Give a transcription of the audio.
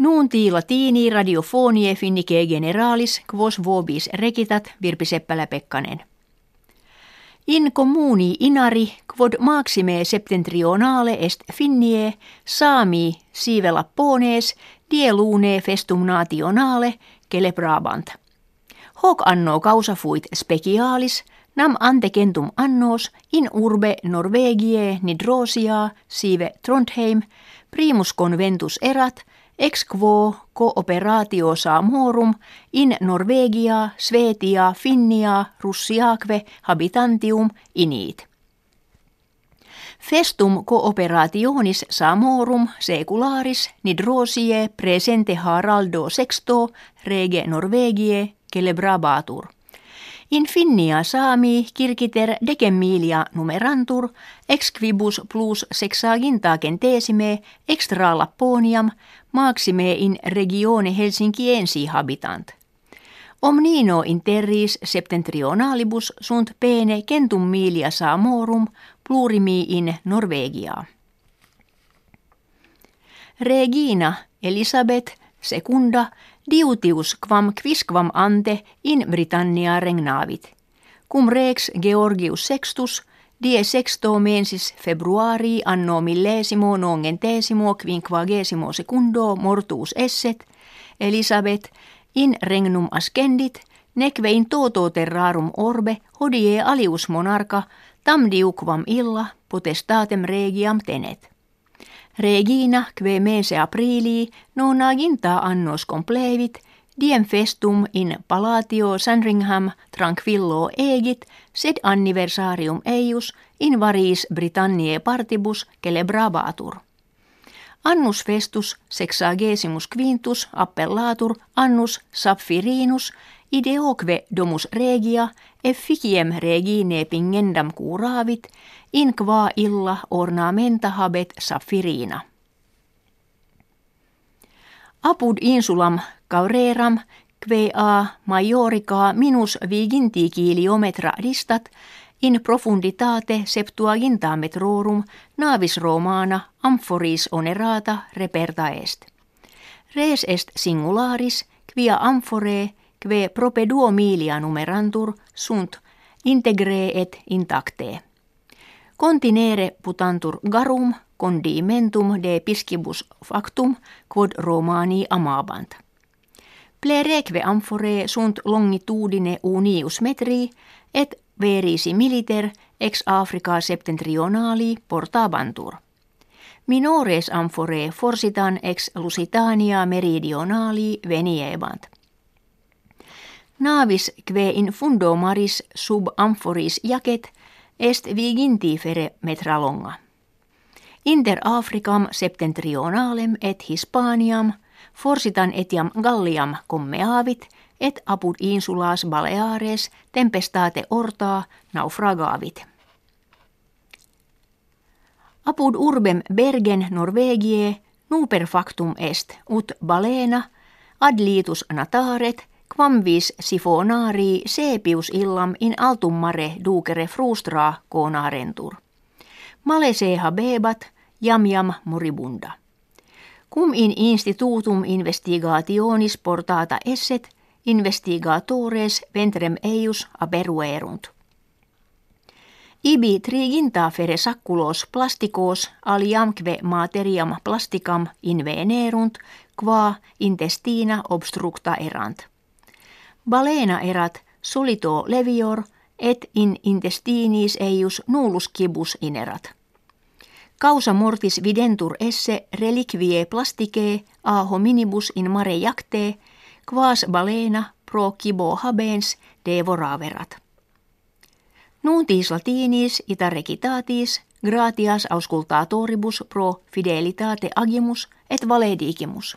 Nuunti latini radiofonie finnike generalis quos vobis rekitat Virpi Seppälä-Pekkanen. In communi inari quod maxime septentrionale est finnie saami sivela pones die lune festum nationale celebrabant. Hoc anno causa fuit specialis nam antecentum annos in urbe Norvegie nidrosia sive Trondheim primus conventus erat ex quo cooperatio samorum in Norvegia, Svetia, Finnia, Russiaque habitantium init. Festum cooperationis samorum secularis nidrosie presente Haraldo sexto rege Norvegie celebrabatur. In finnia saami kirkiter decemilia numerantur ex quibus plus sexaginta centesime extra Lapponiam maxime in regione Helsinkiensi habitant. Omnino in terris septentrionalibus sunt pene centum milia samorum plurimi in Norvegia. Regina Elisabeth secunda diutius quam quisquam ante in Britannia regnavit. Cum rex Georgius sextus die sexto mensis februari anno millesimo nongentesimo quinquagesimo secundo mortuus esset Elisabeth in regnum ascendit neque in toto terrarum orbe hodie alius monarca tam diuquam illa potestatem regiam tenet. Regina kve mese aprilii nonaginta annos complevit, diem festum in palatio Sandringham tranquillo egit, sed anniversarium eius in varis Britanniae partibus celebrabatur. Annus festus sexagesimus quintus appellatur annus saphirinus ideoque domus regia efficiem regine pingendam curavit in qua illa ornamenta habet saffirina. Apud insulam caureram a majorica minus viginti kiliometra distat in profunditate septuaginta metrorum navis romana amphoris onerata reperta est. Res est singularis quia amphore kve prope duo milia numerantur sunt integre et intacte. Continere putantur garum condimentum de piscibus factum quod romani amabant. Plereque amphore sunt longitudine unius metri et verisi militer ex Africa septentrionali portabantur. Minores amphore forsitan ex Lusitania meridionali veniebant. Navis kve in fundo maris sub amphoris jacet est vigintifere metra longa. Inter Africam septentrionalem et Hispaniam forsitan etiam Galliam commeavit et apud insulas Baleares tempestate ortaa naufragavit. Apud urbem Bergen Norvegie nuper factum est ut balena ad litus nataret Quamvis sifonari sepius illam in altum mare ducere frustra conarentur. Malese habebat jam jam moribunda. Cum in institutum investigationis portata esset, investigatores ventrem eius aberuerunt. Ibi triginta fere sacculos plasticos aliamque materiam plasticam invenerunt, qua intestina obstructa erant. Balena erat solito levior et in intestinis eius nullus kibus inerat. Causa mortis videntur esse reliquie plastike a hominibus in mare jacte, quas balena pro kibo habens devoraverat. Nuntis latinis ita recitatis gratias auscultatoribus pro fidelitate agimus et valedigimus.